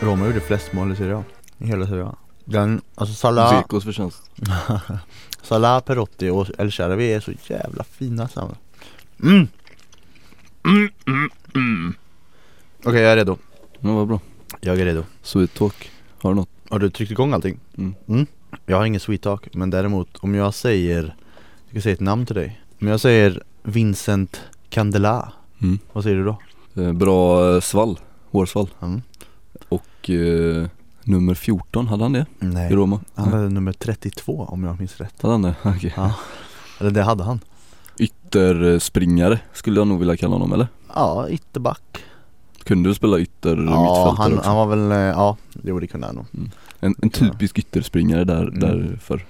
Roma gjorde flest mål i Serie A, i hela Serie A. Den, alltså Salah, Zekos förtjänst. Salah, Perotti och El Sharawi är så jävla fina samman. Mm. Mm, mm, mm. Okej jag är redo, Ja vad bra. jag är redo. Sweet talk. Har du något? Har du tryckt igång allting? Mm. Jag har ingen sweet talk, men däremot om jag säger, jag ska säga ett namn till dig. Om jag säger Vincent Candela, Mm. vad säger du då? Eh, bra eh, svall. Hårsvall. Mm. Och eh, nummer 14, hade han det i Nej, Roma? han Nej. hade nummer 32 om jag minns rätt. Hade han det? Okej. Ja, eller det hade han. Ytterspringare skulle jag nog vilja kalla honom eller? Ja, ytterback. Kunde du spela ytter Ja, mittfältare han, också? han var väl, eh, ja, jo det kunde han nog. En, en typisk ytterspringare där, Mm. därför.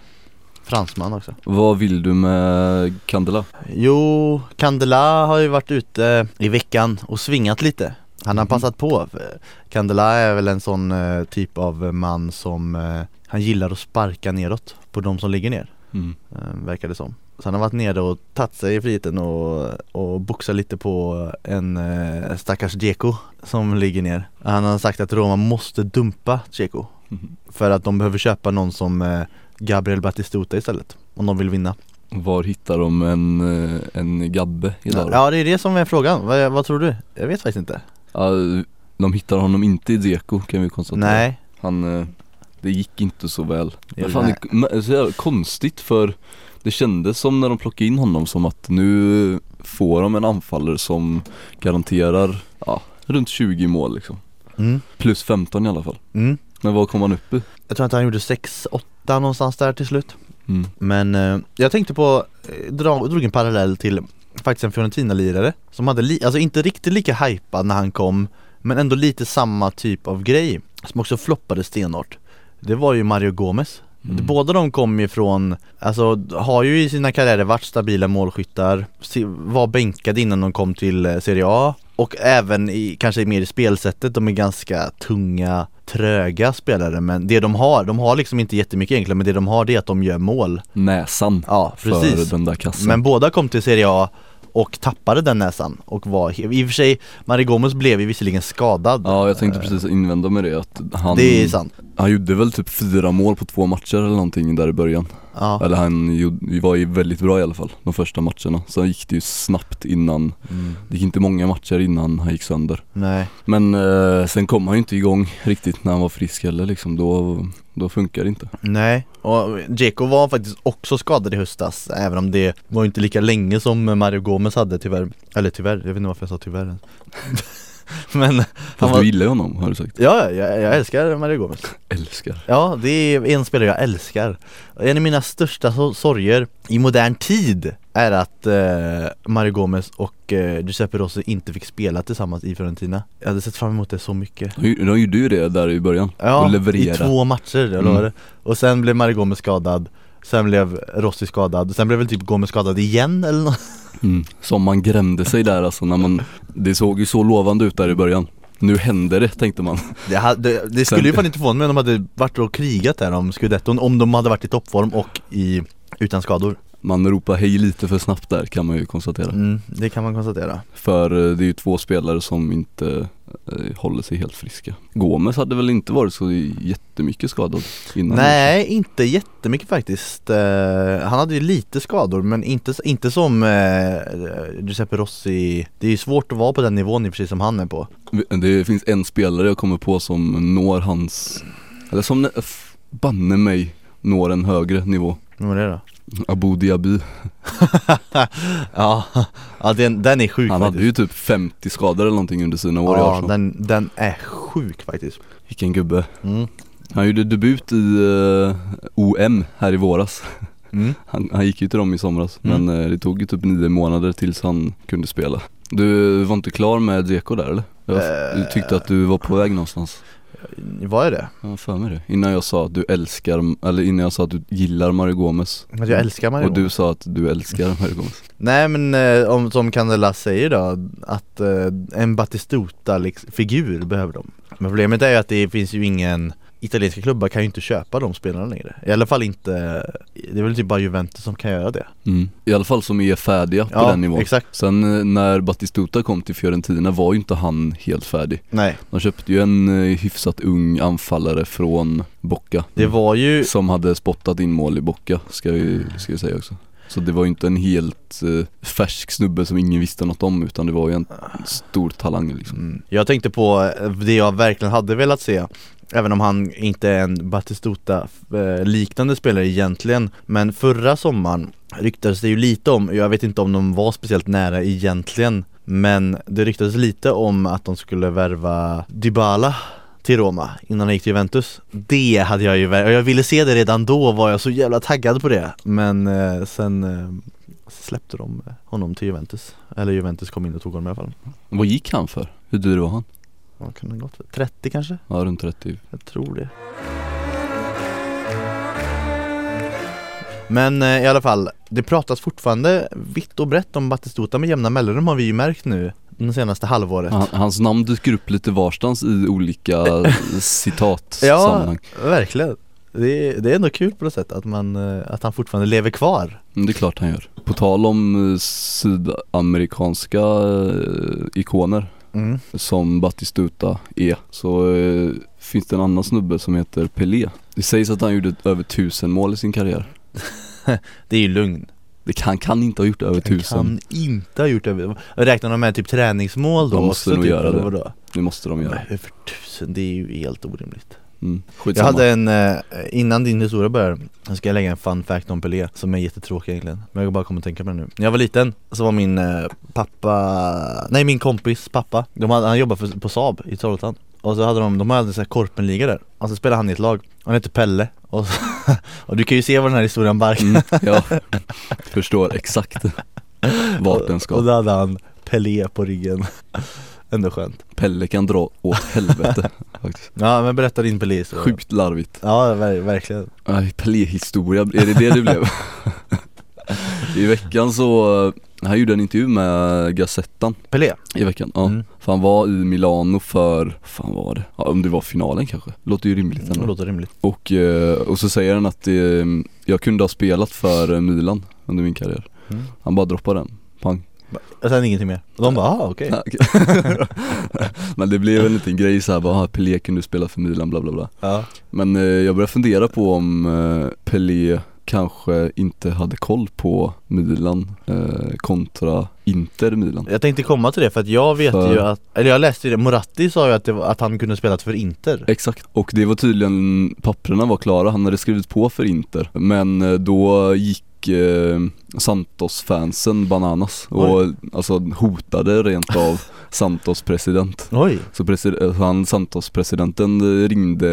Fransman också. Vad vill du med Candela? Jo, Candela har ju varit ute i veckan och svingat lite. Han har Mhm. passat på. Candela är väl en sån eh, typ av man som eh, han gillar att sparka neråt på de som ligger ner. Mm. eh, verkar det som. Så han har varit nere och tagit sig i friheten och, och boxat lite på en stackars Dzeko som ligger ner. Han har sagt att Roma måste dumpa Dzeko Mhm. för att de behöver köpa någon som eh, Gabriel Batistuta istället om de vill vinna. Var hittar de en, eh, en gabbe idag? Ja det är det som är frågan, vad, vad tror du? Jag vet faktiskt inte. Ja, de hittar honom inte i Dzeko kan vi konstatera Nej, Han, eh, det gick inte så väl Det Men fan, det är så jävla konstigt för det kändes som när de plockade in honom som att nu får de en anfallare som garanterar, ja, runt 20 mål liksom mm, Plus 15 i alla fall mm. Men vad kom han upp i? Jag tror att han gjorde 6-8 någonstans där till slut. Mm. Men eh, jag tänkte på, eh, dra, drog en parallell till faktiskt en Fiorentina-lirare som hade, li, alltså inte riktigt lika hypad när han kom men ändå lite samma typ av grej som också floppade stenhårt Det var ju Mario Gomez Mm. Båda de kom ju från, alltså har ju i sina karriärer varit stabila målskyttar Var bänkade innan de kom till eh, Serie A Och även i, kanske mer i spelsättet, de är ganska tunga, tröga spelare men det de har, de har liksom inte jättemycket egentligen men det de har det är att de gör mål. Näsan Ja precis. för den där kassen. Men båda kom till Serie A och tappade den näsan och var, i och för sig, Mario Gomez blev ju visserligen skadad. Ja jag tänkte Eh, precis invända med det att han Det är sant, Han gjorde väl typ fyra mål på två matcher eller någonting där i början ja. Eller han gjorde, var ju väldigt bra i alla fall, de första matcherna. Sen gick det ju snabbt innan, mm. det gick inte många matcher innan han gick sönder. Nej, Men eh, sen kom han ju inte igång riktigt när han var frisk heller liksom, då, då funkar det inte. Nej. Och Dzeko var faktiskt också skadad i höstas Även om det var inte lika länge som Mario Gomez hade tyvärr. Eller tyvärr, jag vet inte varför jag sa tyvärr Men han Fast var, du gillar honom har du sagt. Ja, jag, jag älskar Mario Gomez. Älskar. Ja, det är en spelare jag älskar. En av mina största so- sorger i modern tid är att eh, Mario Gomez och eh, Giuseppe Rossi inte fick spela tillsammans i Fiorentina. Jag hade sett fram emot det så mycket. De, de gjorde ju det där i början, Ja, och i två matcher, jag Mm. lovar det. Och sen blev Mario Gomez skadad Sen blev Rossi skadad, sen blev väl typ Gomez skadad igen eller något mm. Som man grämde sig där alltså när man, det såg ju så lovande ut där i början. Nu händer det tänkte man. Det, hade, det skulle Sen- ju fan inte förvåna mig om de hade varit och krigat där om scudetton Om de hade varit i toppform och i, utan skador Man ropar hej lite för snabbt där kan man ju konstatera mm, Det kan man konstatera För eh, det är ju två spelare som inte eh, håller sig helt friska Gomes hade väl inte varit så jättemycket skadad innan Nej, inte jättemycket faktiskt. Eh, han hade ju lite skador men inte, inte som Giuseppe Rossi. Det är ju svårt att vara på den nivån sig som han är på. Det finns en spelare jag kommer på som når hans, eller som banne mig når en högre nivå Vem var det då? Abu Diaby, ja, ja den, den är sjuk han hade faktiskt. ju typ 50 skador eller någonting under sina år i Ja, Arsenal den, den är sjuk faktiskt. Vilken gubbe Mm. Han gjorde debut i eh, OM här i våras Mm. Han, han gick ju till dem i somras Mm. men eh, det tog ju typ nio månader tills han kunde spela Du var inte klar med Dzeko där eller? Jag Eh. du tyckte att du var på väg någonstans Vad är det? Har för mig det? Innan jag sa att du älskar, eller innan jag sa att du gillar Mario Gomez Att jag älskar Mario Och du sa att du älskar Mario Gomez Nej men eh, om, som Candela säger då, att eh, en Batistuta-figur behöver de. Men problemet är ju att det finns ju ingen italienska klubbar kan ju inte köpa de spelarna längre. I alla fall inte, det är väl typ bara Juventus som kan göra det. Mm. I alla fall som är färdiga på Ja, den nivån. exakt. Sen eh, när Battistuta kom till Fiorentina var ju inte han helt färdig. Nej, De köpte ju en eh, hyfsat ung anfallare från Bocca det var ju Som hade spottat in mål i Bocca, ska vi, ska vi säga också. Så det var ju inte en helt eh, färsk snubbe som ingen visste något om utan det var ju en stor talang liksom. Mm. Jag tänkte på eh, det jag verkligen hade velat se Även om han inte är en Batistuta-liknande eh, spelare egentligen. Men förra sommaren ryktades det ju lite om, jag vet inte om de var speciellt nära egentligen Men det ryktades lite om att de skulle värva Dybala till Roma innan han gick till Juventus. Det hade jag ju, och jag ville se det redan då var jag så jävla taggad på det. Men eh, sen eh, släppte de honom till Juventus. Eller Juventus kom in och tog honom i alla fall. Vad gick han för? Hur dyr var han? Vad kan det gått? för? 30 kanske? Ja runt 30 Jag tror det. Men eh, i alla fall, det pratas fortfarande vitt och brett om Batistuta med jämna mellanrum har vi ju märkt nu det senaste halvåret. Han, Hans namn dyker upp lite varstans i olika citat Ja, sammanhang verkligen. Det är, det är ändå kul på något sätt att, man, eh, att han fortfarande lever kvar. Men Det är klart han gör. På tal om eh, sydamerikanska eh, ikoner mm. som Batistuta är så eh, finns det en annan snubbe som heter Pelé. Det sägs att han gjorde över tusen mål i sin karriär. Det är ju lugn. Det kan, kan inte ha gjort över Han tusen. kan inte ha gjort det Räknar de med typ träningsmål då De måste också, nog typ, göra det. vadå? Det måste de göra. Men över tusen, det är ju helt orimligt mm. Jag hade en, eh, innan din historia börjar, ska jag lägga en fun fact om Pelé som är jättetråkig egentligen. Men jag bara kommer att tänka på den nu. När jag var liten så var min eh, pappa, nej min kompis pappa, de hade, han jobbade för, på Saab i Trollhättan. Och så hade de, de hade en korpenliga där, och så spelade han i ett lag. Han hette Pelle. Och, så, och du kan ju se vad den här historien barkar. Mm, Ja, förstår exakt vart den Och ska då hade han Pelé på ryggen Ändå skönt. Pelle kan dra åt helvete faktiskt. Ja men berätta din Pelé så. Sjukt larvigt. Ja ver- verkligen. Aj, Pelé-historia, är det det det blev? I veckan så, han gjorde en intervju med Gazettan. Pelé? i veckan, ja. Mm. För han var i Milano för, fan var det? Ja, om det var finalen kanske, låter ju rimligt Det ändå låter rimligt. Och, eh, och så säger han att eh, jag kunde ha spelat för eh, Milan under min karriär. Mm. Han bara droppar den, pang Och sen ingenting mer. Och de bara ah, okej. Okej. Men det blev en liten grej såhär, bara "Ah, Pelé kunde spela för Milan bla bla bla. Ja, Men eh, jag börjar fundera på om eh, Pelé kanske inte hade koll på Milan eh, kontra Inter Milan. Jag tänkte komma till det för att jag vet För- ju att, eller jag läste ju det, Moratti sa ju att, var, att han kunde spelat för Inter. Exakt, och det var tydligen, papperna var klara, han hade skrivit på för Inter. Men eh, då gick eh, Santos-fansen bananas och alltså hotade rent av Santos president Oj! Så presid- eh, han Santos-presidenten ringde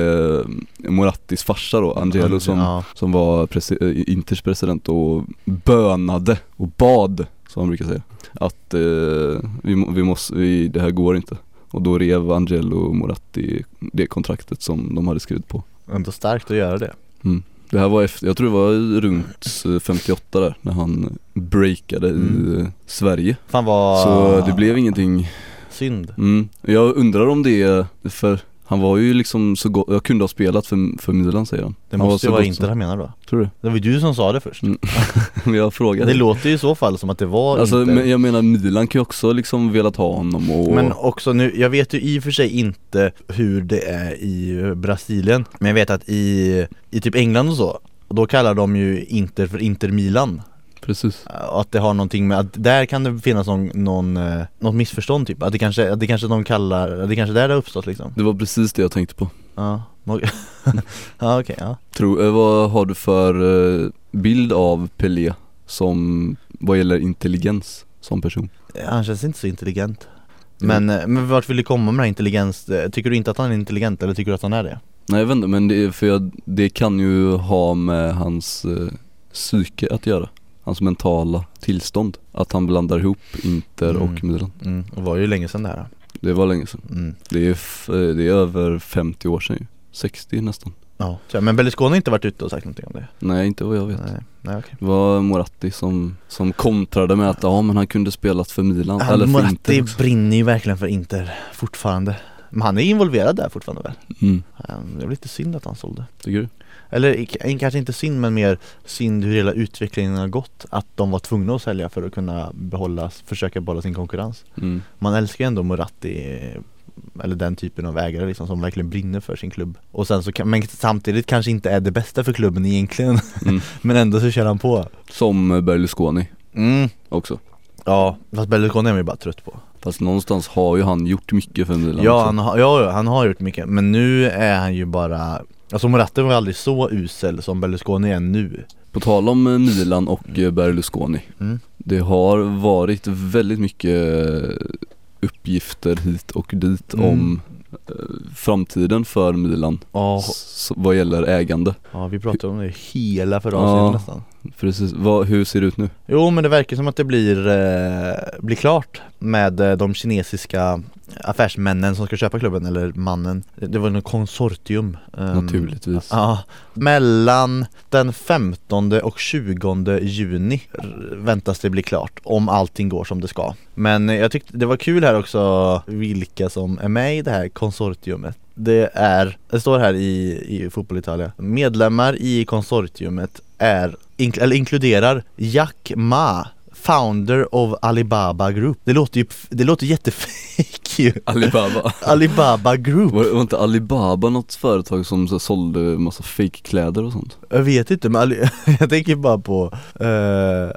eh, Morattis farsa då, Angelo som, ja. som var presi- eh, Inters president och bönade och bad, som han brukar säga Att eh, vi, vi måste, vi, det här går inte Och då rev Angelo Moratti det kontraktet som de hade skrivit på Ändå starkt att göra det mm. Det här var efter, jag tror det var runt eh, 58 där när han breakade i Mm. eh, Sverige. Fan vad Så det blev ingenting. synd. Mm, jag undrar om det för han var ju liksom så gott, jag kunde ha spelat för, för Milan säger han. Det han måste ju vara Inter han menar då. Tror du? Det var ju du som sa det först. Mm. Jag frågar Det låter ju i så fall som att det var Alltså Inter. men jag menar Milan kan ju också liksom velat ha honom och Men också nu, jag vet ju i och för sig inte hur det är i Brasilien Men jag vet att i, i typ England och så Då kallar de ju Inter för Inter Milan Precis att det har någonting med, att där kan det finnas någon, någon, eh, något missförstånd typ Att det kanske, att det kanske de kallar, att det kanske där det har uppstått liksom Det var precis det jag tänkte på Ja, okej. ja okej, ja Tror, eh, vad har du för eh, bild av Pelé som, vad gäller intelligens som person? Han känns inte så intelligent men, eh, men vart vill du komma med den här intelligens? Tycker du inte att han är intelligent eller tycker du att han är det? Nej jag vet inte men det, för jag, det kan ju ha med hans eh, psyke att göra Hans mentala tillstånd Att han blandar ihop Inter Mm. och Milan Mm, det var ju länge sedan det här Det var länge sedan mm. Det är, eh, det är över 50 år sedan ju 60 nästan Ja, men Berlusconi har inte varit ute och sagt någonting om det? Nej inte vad jag vet Nej, nej okej Det var Moratti som, som kontrade med att ja men han kunde spelat för Milan Han, eller för Moratti Inter också. brinner ju verkligen för Inter fortfarande Men han är involverad där fortfarande väl? Mm. Det är lite synd att han sålde Tycker du? Eller kanske inte synd men mer synd hur hela utvecklingen har gått Att de var tvungna att sälja för att kunna behålla, försöka behålla sin konkurrens Mm. Man älskar ju ändå Moratti eller den typen av ägare liksom som verkligen brinner för sin klubb Och sen så kan, men samtidigt kanske inte är det bästa för klubben egentligen Mm. Men ändå så kör han på Som Berlusconi mm. också Ja, fast Berlusconi är man ju bara trött på Fast någonstans har ju han gjort mycket för Milan Ja också. han, har, ja, han har gjort mycket men nu är han ju bara Alltså Moratti var aldrig så usel som Berlusconi är nu På tal om eh, Milan och eh, Berlusconi mm. Det har varit väldigt mycket eh, uppgifter hit och dit Mm. om framtiden för Milan Ja, s- vad gäller ägande ja vi pratade om det hela förra Ja. avsnittet nästan Precis, vad, hur ser det ut nu? Jo men det verkar som att det blir, eh, blir klart med eh, de kinesiska affärsmännen som ska köpa klubben, eller mannen. Det var något konsortium ehm, Naturligtvis. Ja, mellan den 15 och 20 juni väntas det bli klart om allting går som det ska. Men jag tyckte det var kul här också vilka som är med i det här konsortiumet. Det är, det står här i, i Fotboll Italia. Medlemmar i konsortiumet är, ink, eller inkluderar Jack Ma. Founder of Alibaba Group. Det låter ju, det låter jättefake ju. Alibaba. Alibaba Group. Var, var inte Alibaba något företag som så, sålde massa fake-kläder och sånt? Jag vet inte men Ali- jag tänker bara på, eh,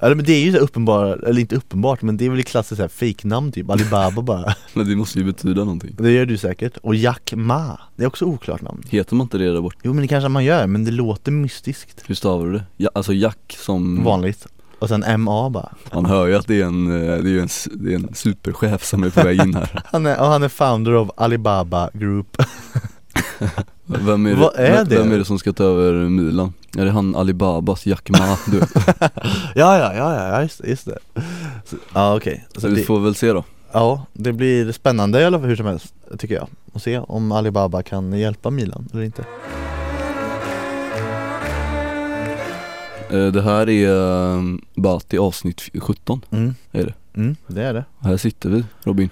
eller men det är ju så uppenbart, eller inte uppenbart men det är väl klassiskt så här fake-namn typ, Alibaba bara. Men det måste ju betyda någonting. Det gör du säkert, och Jack Ma, det är också oklart namn. Heter man inte det där borta? Jo men det kanske man gör, men det låter mystiskt. Hur stavar du det? Ja, alltså Jack som Vanligt Och sen MA bara. Man hör ju att det är en, eh, det är en, det är en superchef som är på väg in här. Han är, och han är founder of Alibaba Group. Vem är, det, Vad är vem, det? vem är det som ska ta över Milan? Är det han Alibabas Jack Ma? Du, Ja ja ja ja, just det, just det. Så, Ja okej, så vi det, får väl se då. Ja det blir spännande i alla fall hur som helst tycker jag. Att se om Alibaba kan hjälpa Milan eller inte Det här är eh, Bati avsnitt 17 Mm, är det. Mm det är det. Här sitter vi Robin.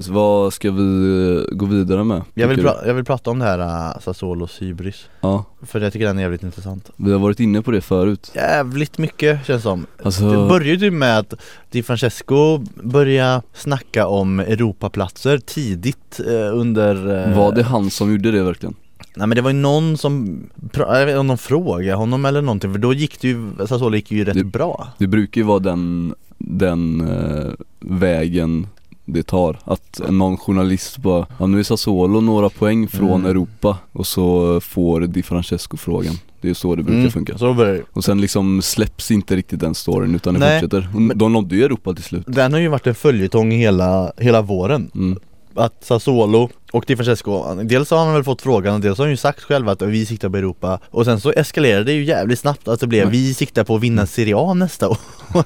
Så vad ska vi eh, gå vidare med? Jag vill, jag vill prata om det här uh, Sassuolos hybris Ja, För jag tycker den är jävligt intressant. Vi har varit inne på det förut. Jävligt mycket känns som. Alltså, Det började ju med att Di Francesco började snacka om Europaplatser tidigt eh, under eh, var det han som gjorde det verkligen? Nej men det var ju någon som, jag vet inte om de frågade honom eller någonting för då gick det ju, Sassuolo gick ju rätt Det- bra Det brukar ju vara den, den eh, vägen det tar Att någon journalist bara, ja nu är Sassuolo några poäng från Mm. Europa och så får Di Francesco frågan Det är så det brukar Mm, funka Så det. Och sen liksom släpps inte riktigt den storyn utan det Nej, fortsätter Och De nådde ju Europa till slut Den har ju varit en följetong hela, hela våren mm. Att Sassuolo och Di Francesco, dels har han väl fått frågan och dels har han ju sagt själv att vi siktar på Europa. Och sen så eskalerade det ju jävligt snabbt att det blev vi siktar på att vinna Serie A nästa år.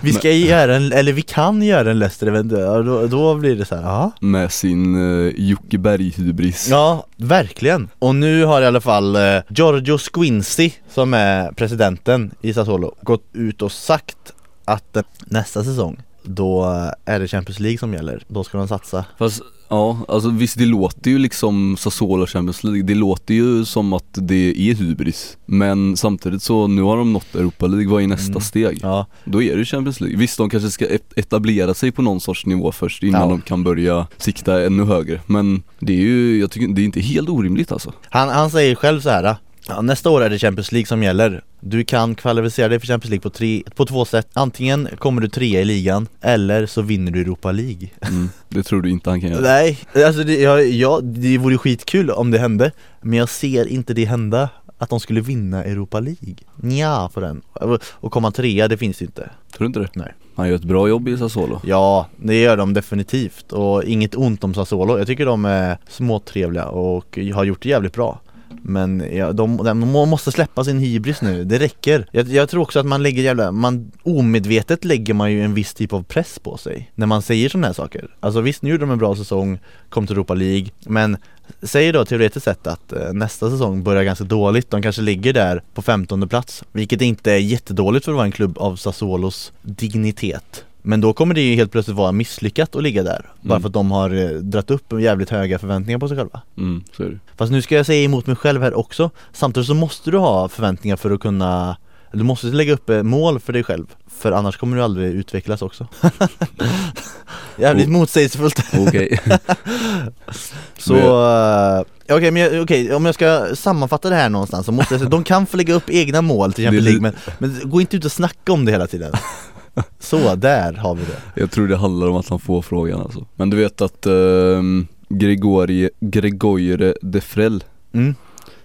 Vi ska göra en, eller vi kan göra en Leicester eventuellt, då, då blir det så här, ja Med sin uh, Jocke Berg-hybris. Ja, verkligen. Och nu har i alla fall eh, Giorgio Squincy som är presidenten i Sassuolo gått ut och sagt att eh, nästa säsong då är det Champions League som gäller. Då ska de satsa. Fast ja, alltså visst det låter ju liksom Sassuolo Champions League Det låter ju som att det är hybris Men samtidigt så nu har de nått Europa League, vad är nästa Mm. steg? Ja, Då är det Champions League Visst de kanske ska et- etablera sig på någon sorts nivå först innan Ja. de kan börja sikta ännu högre Men det är ju, jag tycker det är inte helt orimligt alltså han, han säger själv så här. Ja, nästa år är det Champions League som gäller. Du kan kvalificera dig för Champions League på, tre, på två sätt. Antingen kommer du trea i ligan eller så vinner du Europa League. mm, Det tror du inte han kan göra Nej, alltså det, ja, ja, det vore skitkul om det hände Men jag ser inte det hända Att de skulle vinna Europa League Nja på den Och komma trea, det finns ju inte Tror du inte det? Nej. Han gör ett bra jobb i Sassuolo Ja, det gör de definitivt Och inget ont om Sassuolo Jag tycker de är småtrevliga och har gjort det jävligt bra men ja, de, de måste släppa sin hybris nu, det räcker. Jag, jag tror också att man lägger jävla, man omedvetet lägger man ju en viss typ av press på sig När man säger sådana här saker. Alltså visst, nu gjorde de en bra säsong, kom till Europa League Men Säg då teoretiskt sett att eh, nästa säsong börjar ganska dåligt, de kanske ligger där på 15 plats Vilket inte är jättedåligt för att vara en klubb av Sassuolos dignitet. Men då kommer det ju helt plötsligt vara misslyckat att ligga där Bara Mm. för att de har eh, dratt upp jävligt höga förväntningar på sig själva Mm, så är det. Fast nu ska jag säga emot mig själv här också Samtidigt så måste du ha förväntningar för att kunna Du måste lägga upp eh, mål för dig själv För annars kommer du aldrig utvecklas också Jävligt Oh. motsägelsefullt Okej. Så, Men- eh, okej men jag- okej, om jag ska sammanfatta det här någonstans så måste jag säga de kan få lägga upp egna mål till Champions League men, men gå inte ut och snacka om det hela tiden Så, där har vi det Jag tror det handlar om att han får frågan alltså. Men du vet att um, Gregorie, Gregoire Defrell mm.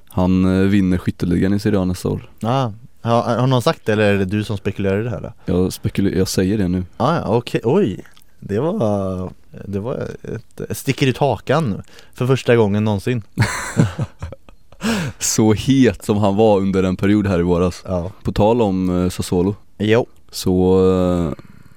Han eh, vinner skytteligan i Serie A nästa år. ah, har, har någon sagt det eller är det du som spekulerar i det här då? Jag, spekulerar, jag säger det nu. Ah, ja, okej, oj Det var, det var ett, ett sticker ut hakan för första gången någonsin Så het som han var under en period här i våras. Ja På tal om eh, Sassuolo Jo, så uh,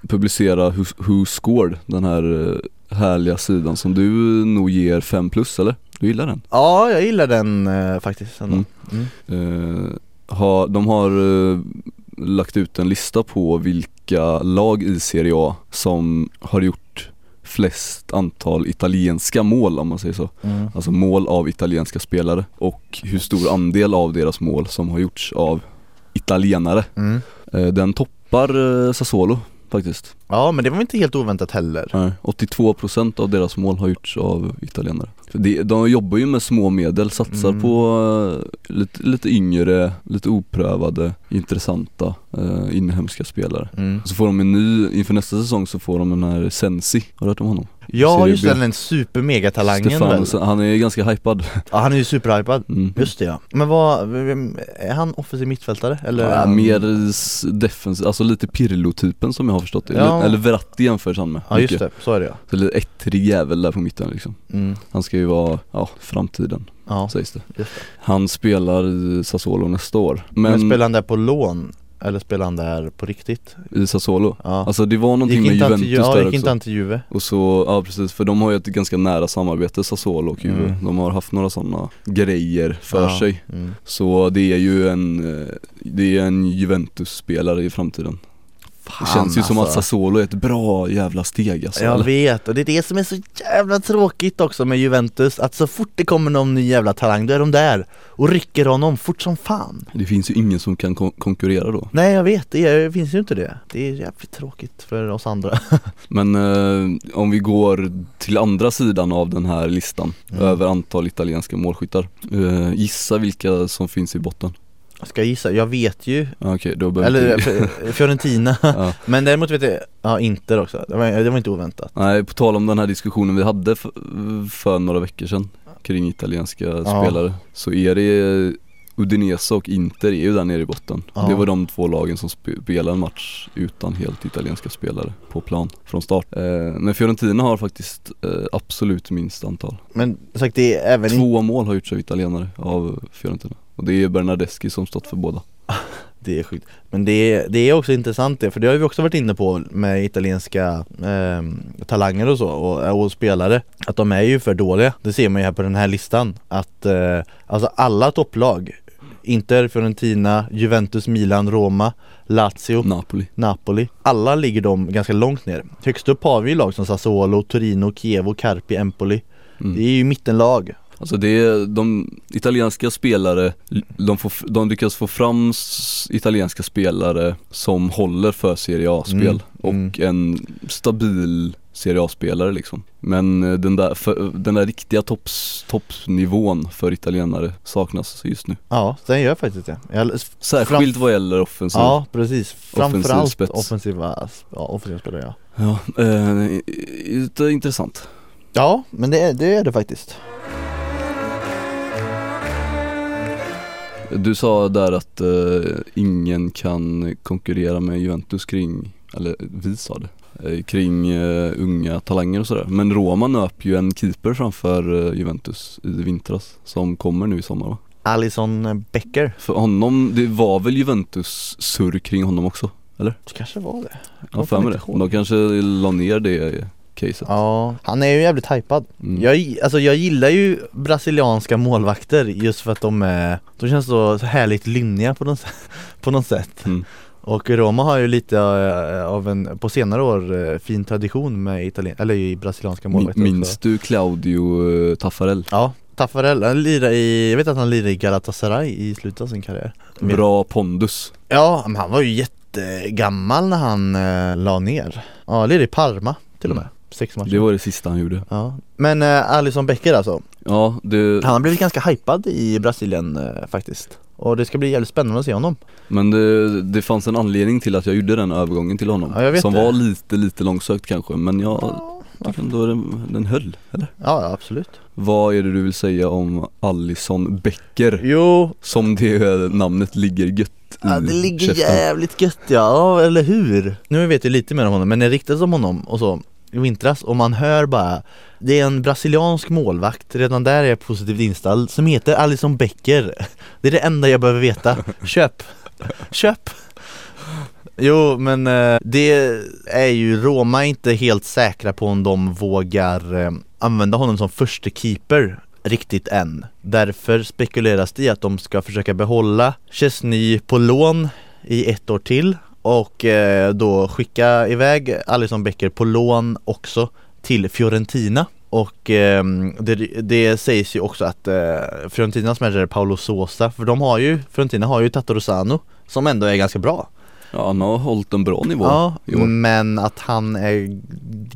publicerar Who, Scored den här eh, härliga sidan som du nog ger 5 plus eller? Du gillar den? ja jag gillar den eh, faktiskt ändå. Mm. Mm. Eh, har, de har eh, lagt ut en lista på vilka lag i Serie A som har gjort flest antal italienska mål om man säger så. Mm. Alltså mål av italienska spelare och hur stor andel av deras mål som har gjorts av italienare. Mm. Eh, Den toppar eh, Sassuolo faktiskt. Ja men det var inte helt oväntat heller Nej, 82% av deras mål har gjorts av italienare. Det, de jobbar ju med små medel, satsar Mm. på eh, lite, lite yngre, lite oprövade, intressanta eh, inhemska spelare. mm. Så får de en ny, inför nästa säsong så får de den här Sensi, har du hört om honom? Ja Serie just det, den supermegatalangen Stefano, väl? Han är ganska hypad. Ja han är ju superhypad Mm. Just det ja, men vad, är han offensiv mittfältare? Eller? Ja, han- mer defensiv, alltså lite Pirlo-typen som jag har förstått det. Ja. Eller, eller Verratti jämförs han med. Ja just mycket. det, så är det ja Så lite ettrig jävel där på mitten liksom. mm. Han ska ju vara, ja, framtiden Ja, sägs det. det Han spelar i Sassuolo nästa år. Men, Men, spelar han där på lån? Eller spelar han där på riktigt? i Sassuolo. Ja Alltså det var någonting med Juventus till, ja, där gick inte han till Juve? Och så, ja precis, för de har ju ett ganska nära samarbete Sassuolo och Juve. Mm. De har haft några sådana grejer för ja. sig. mm. Så det är ju en, eh, det är en Juventus-spelare i framtiden. Fan, det känns ju som att alltså. Sassuolo är ett bra jävla steg alltså. Jag eller? vet, och det är det som är så jävla tråkigt också med Juventus Att så fort det kommer någon ny jävla talang, då är de där och rycker honom fort som fan Det finns ju ingen som kan kon- konkurrera då. Nej jag vet, det är, finns ju inte det Det är jävligt tråkigt för oss andra Men eh, om vi går till andra sidan av den här listan Mm. över antal italienska målskyttar. Eh, gissa vilka som finns i botten. Ska jag gissa? Jag vet ju Okej, då behöver Eller vi- F- Fiorentina ja. Men däremot vet jag, ja Inter också, det var, det var inte oväntat Nej, på tal om den här diskussionen vi hade för, för några veckor sedan kring italienska Ja. spelare så är det Udinese och Inter är ju där nere i botten. Ja. Det var de två lagen som spe- spelade en match utan helt italienska spelare på plan från start. Eh, men Fiorentina har faktiskt eh, absolut minst antal. Men sagt det är även Två mål har gjorts av italienare av Fiorentina. Och det är Bernardeschi som stått för båda. Det är sjukt. Men det är, det är också intressant det, för det har vi också varit inne på med italienska eh, talanger och så och, och spelare Att de är ju för dåliga, det ser man ju här på den här listan Att eh, alltså alla topplag Inter, Fiorentina, Juventus, Milan, Roma, Lazio, Napoli. Napoli Alla ligger de ganska långt ner Högst upp har vi lag som Sassuolo, Torino, Chievo, Carpi, Empoli Mm. Det är ju mittenlag Alltså det är, de italienska spelare, de, får, de lyckas få fram italienska spelare som håller för Serie A-spel Mm, och en stabil Serie A-spelare liksom. Men eh, den där, för, den där riktiga topps, toppnivån för italienare saknas just nu. Ja, den gör faktiskt det Jag, Särskilt vad gäller offensiv. Ja precis, framförallt spets. offensiva, ja, offensiva spelare ja ja eh, intressant. Ja, men det är det, är det faktiskt Du sa där att eh, ingen kan konkurrera med Juventus kring, eller vi sa det, eh, kring eh, unga talanger och sådär. Men Roma nöp ju en keeper framför eh, Juventus i vintras som kommer nu i sommar va? Alison Becker För honom, det var väl Juventus surr kring honom också? Det kanske var det Ja, för mig det. De kanske la ner det caset. Ja, han är ju jävligt hypad Mm. jag, alltså jag gillar ju brasilianska målvakter just för att de är De känns så, härligt lynniga på något, sätt- på något sätt Mm. Och Roma har ju lite eh, av en, på senare år, eh, fin tradition med italien, eller i brasilianska målvakter minns du Claudio eh, Taffarel? Ja, Taffarel, han lirar i, jag vet att han lirar i Galatasaray i slutet av sin karriär Bra pondus Ja, men han var ju jättegammal när han eh, la ner Ja, lirade i Parma till och med, sex matcher Det var det sista han gjorde Ja, men eh, Alisson Becker alltså, Ja, det, han har blivit ganska hypad i Brasilien eh, faktiskt Och det ska bli jävligt spännande att se honom men det, det fanns en anledning till att jag gjorde den övergången till honom Ja, jag vet Som det. var lite, lite långsökt kanske men jag tycker ändå den, den höll, eller? Ja, ja absolut Vad är det du vill säga om Allison Becker? Jo, Som det namnet ligger gött ja, det ligger käften. jävligt gött ja, ja, eller hur? Nu vet jag lite mer om honom, men det ryktas om honom och så i vintras och man hör bara Det är en brasiliansk målvakt, redan där är jag positivt inställd, som heter Alison Becker Det är det enda jag behöver veta, köp! Köp! Jo men eh, det är ju Roma inte helt säkra på om de vågar eh, använda honom som första keeper riktigt än Därför spekuleras det i att de ska försöka behålla Chesney på lån i ett år till och eh, då skicka iväg Alisson Becker på lån också till Fiorentina. Och eh, det, det sägs ju också att eh, Fiorentinas manager Paolo Sosa, för de har ju, Fiorentina har ju Tato Rosano som ändå är ganska bra. Ja han har hållit en bra nivå Ja, men att han är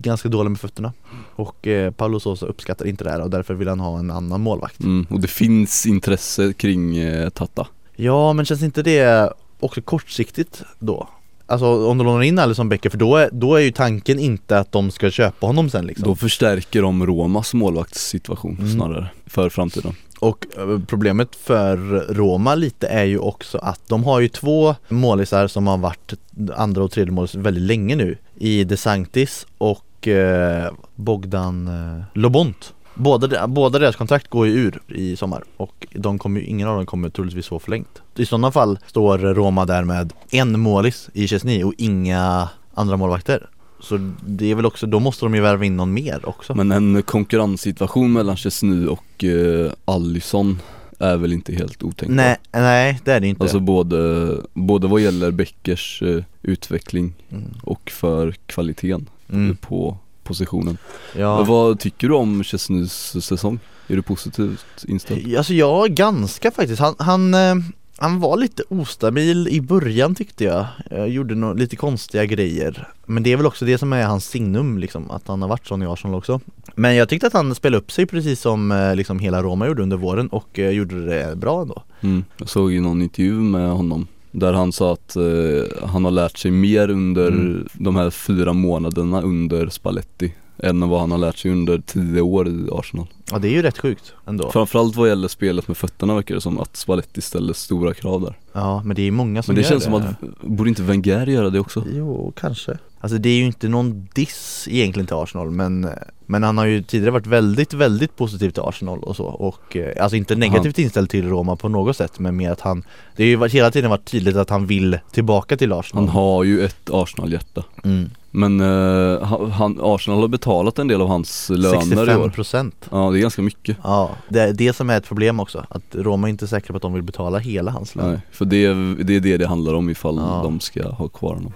ganska dålig med fötterna. Och eh, Paolo Sosa uppskattar inte det här och därför vill han ha en annan målvakt. Mm, Och det finns intresse kring eh, Tata Ja men känns inte det också kortsiktigt då? Alltså om de lånar in Alisson Becker för då är, då är ju tanken inte att de ska köpa honom sen liksom Då förstärker de Romas målvaktssituation Mm. snarare för framtiden Och eh, problemet för Roma lite är ju också att de har ju två målisar som har varit andra och tredje målis väldigt länge nu I De Sanctis och eh, Bogdan eh, Lobont Båda, båda deras kontrakt går ju ur i sommar och de kommer, ingen av dem kommer troligtvis få förlängt. I sådana fall står Roma där med en målis i Chesney och inga andra målvakter. Så det är väl också, då måste de ju värva in någon mer också. Men en konkurrenssituation mellan Chesney och eh, Allison är väl inte helt otänkbar? Nej, nej det är det inte. Alltså både, både vad gäller Beckers eh, utveckling mm. och för kvaliteten Mm. på positionen Ja. Vad tycker du om Chesneys säsong? Är du positivt inställd? Alltså jag ganska faktiskt, han, han, eh, han var lite ostabil i början tyckte jag Jag gjorde nog lite konstiga grejer Men det är väl också det som är hans signum liksom, att han har varit sån i Arsenal också Men jag tyckte att han spelade upp sig precis som eh, liksom hela Roma gjorde under våren och eh, gjorde det bra ändå Mm. Jag såg ju någon intervju med honom där han sa att eh, han har lärt sig mer under Mm. de här fyra månaderna under Spalletti än vad han har lärt sig under tio år i Arsenal. Ja det är ju rätt sjukt ändå Framförallt vad gäller spelet med fötterna verkar det som att Spalletti ställer stora krav där. Ja men det är många som Men det gör känns som att, borde inte Wenger göra det också? Jo, kanske Alltså det är ju inte någon diss egentligen till Arsenal men Men han har ju tidigare varit väldigt, väldigt positiv till Arsenal och så och eh, Alltså inte negativt inställd till Roma på något sätt men mer att han Det har ju varit, hela tiden varit tydligt att han vill tillbaka till Arsenal Han har ju ett Arsenal-hjärta. mm. Men eh, han, Arsenal har betalat en del av hans löner i år. 65% Ja det är ganska mycket. Ja, det är det som är ett problem också Att Roma är inte säkra på att de vill betala hela hans lön Nej, för det, är- det är det det handlar om ifall Ja. de ska ha kvar honom.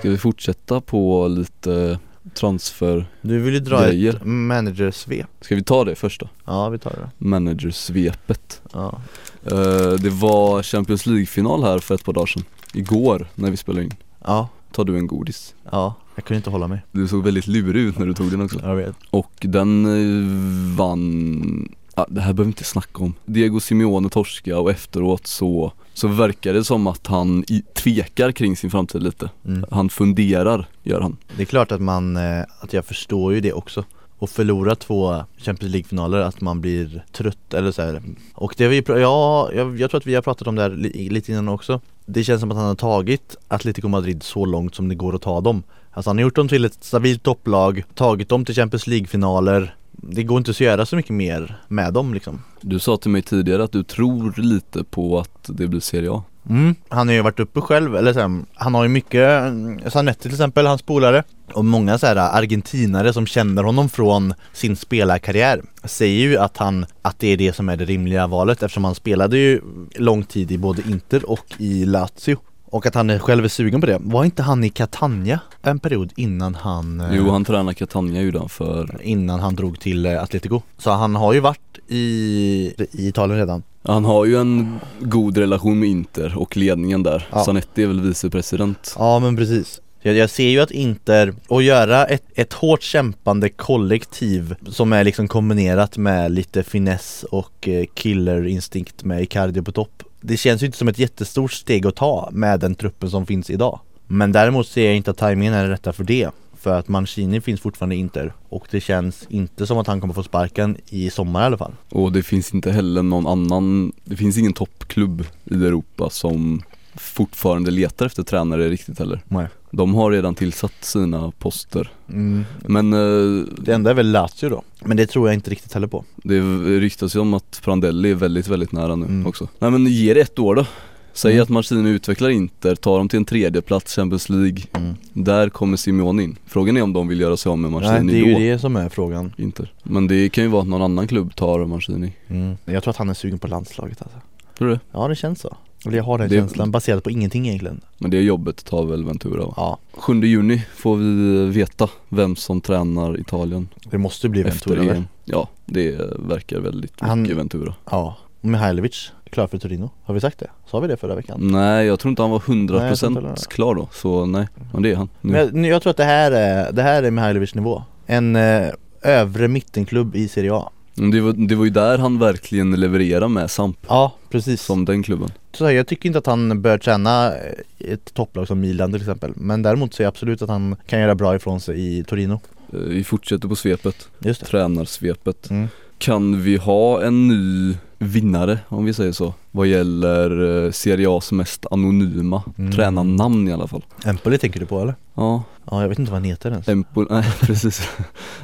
Ska vi fortsätta på lite transfer? Du vill ju dra Grejer. ett managersvep Ska vi ta det först då? Ja vi tar det. Managersvepet. Ja, Eh, det var Champions League-final här för ett par dagar sedan. Igår när vi spelade in. ja, Tar du en godis? ja jag kunde inte hålla mig Du såg väldigt lurig ut när du tog den också. Jag vet Och den eh, vann, ah, det här behöver vi inte snacka om Diego Simeone torska och efteråt så, så verkar det som att han tvekar kring sin framtid lite. Mm. Han funderar, gör han. Det är klart att man, eh, att jag förstår ju det också. Och förlora två Champions League-finaler, att man blir trött eller så här. Och det har vi, ja, jag, jag tror att vi har pratat om det här li, lite innan också. Det känns som att han har tagit Atletico Madrid så långt som det går att ta dem. Alltså han har gjort dem till ett stabilt topplag, tagit dem till Champions League-finaler Det går inte att göra så mycket mer med dem liksom. Du sa till mig tidigare att du tror lite på att det blir Serie A. Mm, han har ju varit uppe själv, eller så han har ju mycket, Zanetti till exempel, hans polare och många så här argentinare som känner honom från sin spelarkarriär säger ju att han, att det är det som är det rimliga valet eftersom han spelade ju lång tid i både Inter och i Lazio och att han är själv är sugen på det. Var inte han i Catania en period innan han eh, Jo han tränar Catania han för Innan han drog till eh, Atletico. Så han har ju varit i, i Italien redan. Han har ju en god relation med Inter och ledningen där. Ja. Zanetti är väl vicepresident. Ja men precis. Jag, jag ser ju att Inter, att göra ett, ett hårt kämpande kollektiv som är liksom kombinerat med lite finess och eh, killerinstinkt med Icardi på topp det känns ju inte som ett jättestort steg att ta med den truppen som finns idag. Men däremot ser jag inte att tajmingen är rätta för det För att Mancini finns fortfarande i Inter och det känns inte som att han kommer få sparken i sommar i alla fall. Och det finns inte heller någon annan, det finns ingen toppklubb i Europa som fortfarande letar efter tränare riktigt heller Nej. De har redan tillsatt sina poster mm. Men eh, Det enda är väl Lazio då Men det tror jag inte riktigt heller på det ryktas ju om att Prandelli är väldigt, väldigt nära nu Mm. också Nej men ge det ett år då Säg Mm. att Marcini utvecklar Inter, tar dem till en tredje plats Champions League mm. Där kommer Simeone in Frågan är om de vill göra sig av med Nej, Marcini det är ju då det som är frågan Inter Men det kan ju vara att någon annan klubb tar Marcini mm. Jag tror att han är sugen på landslaget alltså Tror du det? Ja det känns så Eller jag har den Det- känslan baserat på ingenting egentligen Men det jobbet tar väl Ventura va? Ja 7 juni får vi veta vem som tränar Italien Det måste bli Ventura väl? Ja, det verkar väldigt Han- mycket Ventura Ja Mihailovic klar för Torino Har vi sagt det? Sa vi det förra veckan? Nej jag tror inte han var Nej, jag tror 100% inte heller det. klar då, så nej, men det är han nu. Men jag, jag tror att det här är, det här är Mihailovic nivå En eh, övre mittenklubb i Serie A det, var, det var ju där han verkligen levererade med Samp, Ja precis. Som den klubben. Så här, jag tycker inte att han bör träna ett topplag som Milan till exempel. Men däremot ser jag absolut att han kan göra bra ifrån sig i Torino. Eh, Vi fortsätter på svepet, Just det. Tränarsvepet. Mm. Kan vi ha en ny vinnare om vi säger så? Vad gäller eh, Serie A's mest anonyma Mm. tränarnamn i alla fall Empoli tänker du på eller? Ja, Ja jag vet inte vad han heter ens Empoli, nej precis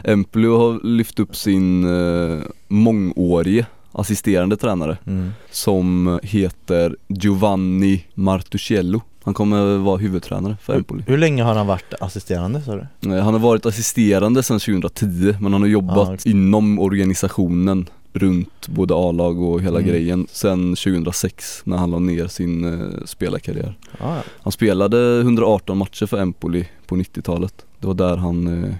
Empoli har lyft upp sin eh, mångårige assisterande tränare mm. som heter Giovanni Martuscello Han kommer vara huvudtränare för Empoli Hur länge har han varit assisterande sa du? Eh, Han har varit assisterande sedan 2010 men han har jobbat Ja, okej. inom organisationen runt både A-lag och hela Mm. grejen sedan 2006 när han la ner sin eh, spelarkarriär Ja, ja. Han spelade 118 matcher för Empoli på 90-talet Det var där han eh,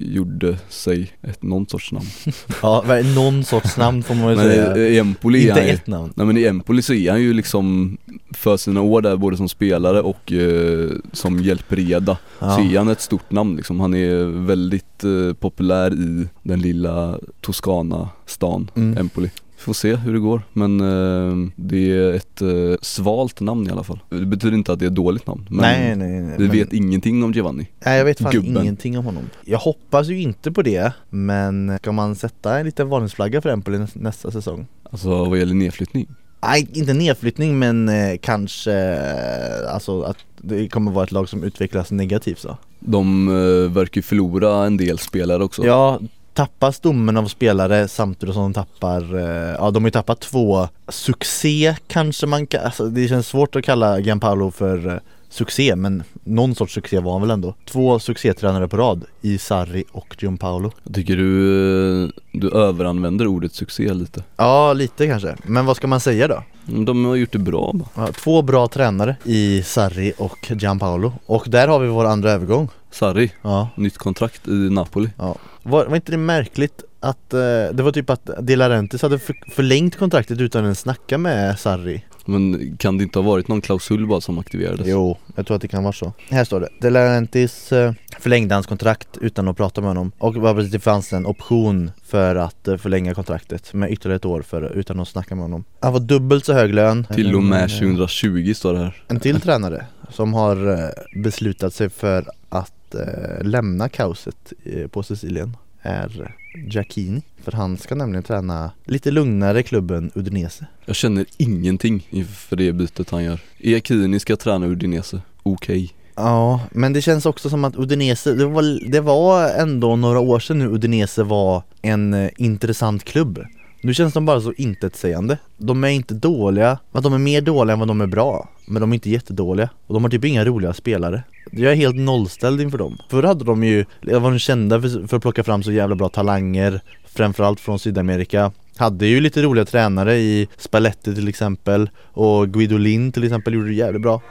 gjorde sig ett, någon sorts namn ja någon sorts namn får man Men säga i, Empoli Inte ju, ett namn Nej men i Empoli så är han ju liksom för sina år där både som spelare och eh, som hjälpreda ja. så är han ett stort namn liksom. Han är väldigt eh, populär i den lilla Toscana-stan Mm. Empoli får se hur det går men eh, det är ett eh, svalt namn i alla fall. Det betyder inte att det är ett dåligt namn men nej, nej, nej vi men- vet ingenting om Giovanni. Nej jag vet fan gubben. ingenting om honom. Jag hoppas ju inte på det Men ska man sätta en liten varningsflagga för Empoli nä- nästa säsong? Alltså vad gäller nedflyttning? Nej inte nedflyttning men eh, kanske eh, Alltså att det kommer vara ett lag som utvecklas negativt så. De eh, verkar ju förlora en del spelare också. Ja Tappar stommen av spelare samtidigt som de tappar eh, Ja de har ju tappat två Succé kanske man kan, alltså det känns svårt att kalla Gianpaolo för eh, Succé men någon sorts succé var han väl ändå. Två succétränare på rad i Sarri och Gianpaolo. Jag tycker du, eh, du överanvänder ordet succé lite? Ja lite kanske, men vad ska man säga då? Men De har gjort det bra bara. Ja, två bra tränare i Sarri och Gianpaolo. Och där har vi vår andra övergång. Sarri, Ja, nytt kontrakt i Napoli. Ja. Var, var inte det märkligt att eh, det var typ att De Laurentiis hade för, förlängt kontraktet utan att snacka med Sarri Men kan det inte ha varit någon klausul bara som aktiverades? Jo, jag tror att det kan vara så. Här står det, De Laurentiis eh, förlängde hans kontrakt utan att prata med honom. Och det fanns en option för att eh, förlänga kontraktet med ytterligare ett år för, utan att snacka med honom. Han var dubbelt så hög lön. Till och med Eh, 2020 står det här. En till tränare som har eh, beslutat sig för att eh, lämna kaoset eh, på Sicilien är Giacchini För han ska nämligen träna lite lugnare klubben Udinese. Jag känner ingenting inför det bytet han gör. Iacchini ska träna Udinese, okej Ja, men det känns också som att Udinese, det var, det var ändå några år sedan nu Udinese var en eh, intressant klubb Nu känns de bara så intetsägande. De är inte dåliga, men de är mer dåliga än vad de är bra. Men de är inte jättedåliga. Och de har typ inga roliga spelare. Jag är helt nollställd inför dem. Förr hade de ju, var de kända för, för att plocka fram så jävla bra talanger Framförallt från Sydamerika hade ju lite roliga tränare i Spalletti till exempel och Guidolin till exempel gjorde det jävligt bra.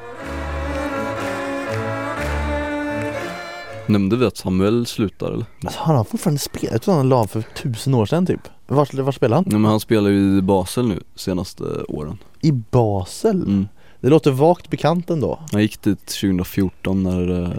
Nämnde vi att Samuel slutar eller? Alltså har han fortfarande spelat? Jag tror han la för tusen år sedan typ Var, var spelar han? Ja men han spelar ju i Basel nu senaste åren I Basel? mm. Det låter vagt bekant ändå Han gick dit 2014 när, eh,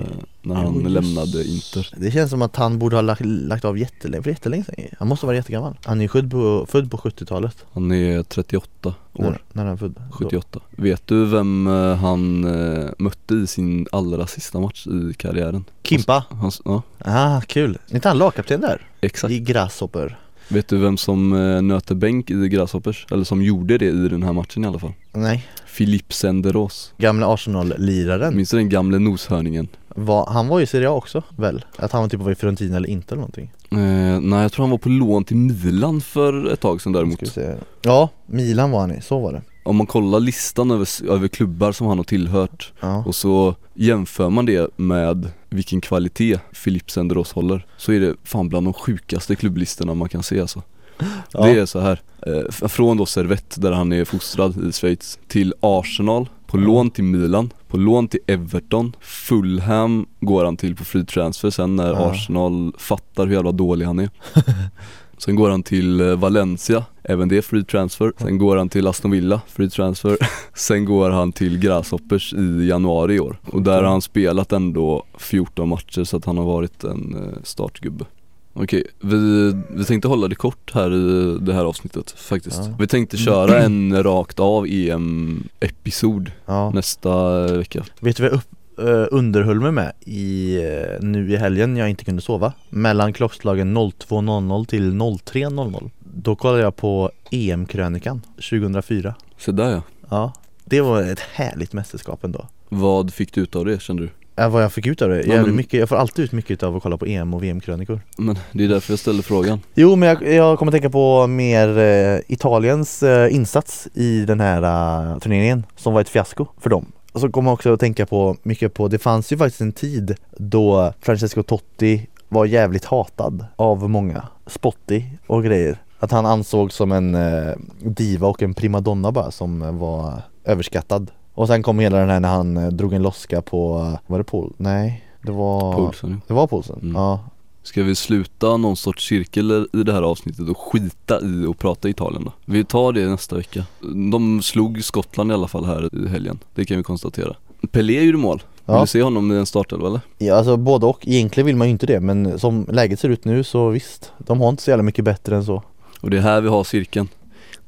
när han just. lämnade Inter Det känns som att han borde ha lagt, lagt av jättelänge, för jättelänge sedan Han måste vara jättegammal Han är född på, född på 70-talet Han är 38 år, när, när är han född? Då. 78 Vet du vem eh, han eh, mötte i sin allra sista match i karriären? Kimpa? Han, ja, Ah, kul! Är inte han lagkapten där? exakt I Grasshopper? Vet du vem som eh, nöter bänk i Grasshoppers? Eller som gjorde det i den här matchen i alla fall? Nej Philippe Senderos Gamla Arsenal-liraren Minns du den gamle noshörningen? var, Han var ju i Serie A också väl? Att han typ var i Fiorentina eller inte eller någonting Eh, nej jag tror han var på lån till Milan för ett tag sedan däremot. Ja, Milan var han i, så var det Om man kollar listan över, över klubbar som han har tillhört Ja, och så jämför man det med vilken kvalitet Philippe Senderos håller Så är det fan bland de sjukaste klubblistorna man kan se alltså. Ja. Det är så här eh, från då Servette där han är fostrad i Schweiz till Arsenal på lån till Milan, på lån till Everton, Fulham går han till på free transfer sen när Ja. Arsenal fattar hur jävla dålig han är Sen går han till eh, Valencia, även det free transfer. Sen går han till Aston Villa, free transfer. Sen går han till Grasshoppers i januari i år. Och där har han spelat ändå 14 matcher så att han har varit en eh, startgubbe. Okej, vi, vi tänkte hålla det kort här i det här avsnittet faktiskt. Ja. Vi tänkte köra en rakt av EM-episod ja. nästa vecka. Vet du vad jag upp, eh, underhöll mig med i, eh, nu i helgen jag inte kunde sova? Mellan klockslagen 02.00 till 03.00 Då kollade jag på EM-krönikan 2004 Så där ja. Ja, det var ett härligt mästerskap ändå Vad fick du ut av det kände du? Ja, vad jag fick ut av det? Ja, men- mycket, jag får alltid ut mycket av att kolla på EM och VM-krönikor Men det är därför jag ställer frågan. Jo men jag, jag kommer tänka på mer eh, Italiens eh, insats i den här eh, turneringen som var ett fiasko för dem och så kommer jag också att tänka på mycket på, det fanns ju faktiskt en tid då Francesco Totti var jävligt hatad av många, Spotty och grejer Att han ansågs som en eh, diva och en primadonna bara som var överskattad Och sen kom hela den här när han eh, drog en loska på, eh, var det Paul? Nej, det var Poulsen. Det var Paulsen? Mm. Ja Ska vi sluta någon sorts cirkel i det här avsnittet och skita i och prata Italien då? Vi tar det nästa vecka. De slog Skottland i alla fall här i helgen, det kan vi konstatera. Pelé gjorde mål. Vill Ja. du se honom i en startelva eller? Ja alltså både och, egentligen vill man ju inte det men som läget ser ut nu så visst De har inte så jävla mycket bättre än så Och det är här vi har cirkeln.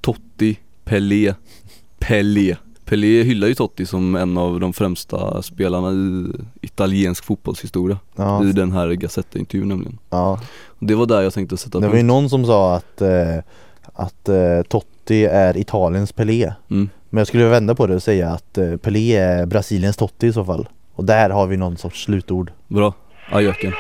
Totti, Pelé, Pelé. Pelé hyllar ju Totti som en av de främsta spelarna i italiensk fotbollshistoria. Ja, I den här Gazette-intervjun nämligen. ja. Det var där jag tänkte sätta Det var ju punkt. någon som sa att, eh, att eh, Totti är Italiens Pelé Mm. Men jag skulle vända på det och säga att eh, Pelé är Brasiliens Totti i så fall Och där har vi någon sorts slutord Bra, ajöken.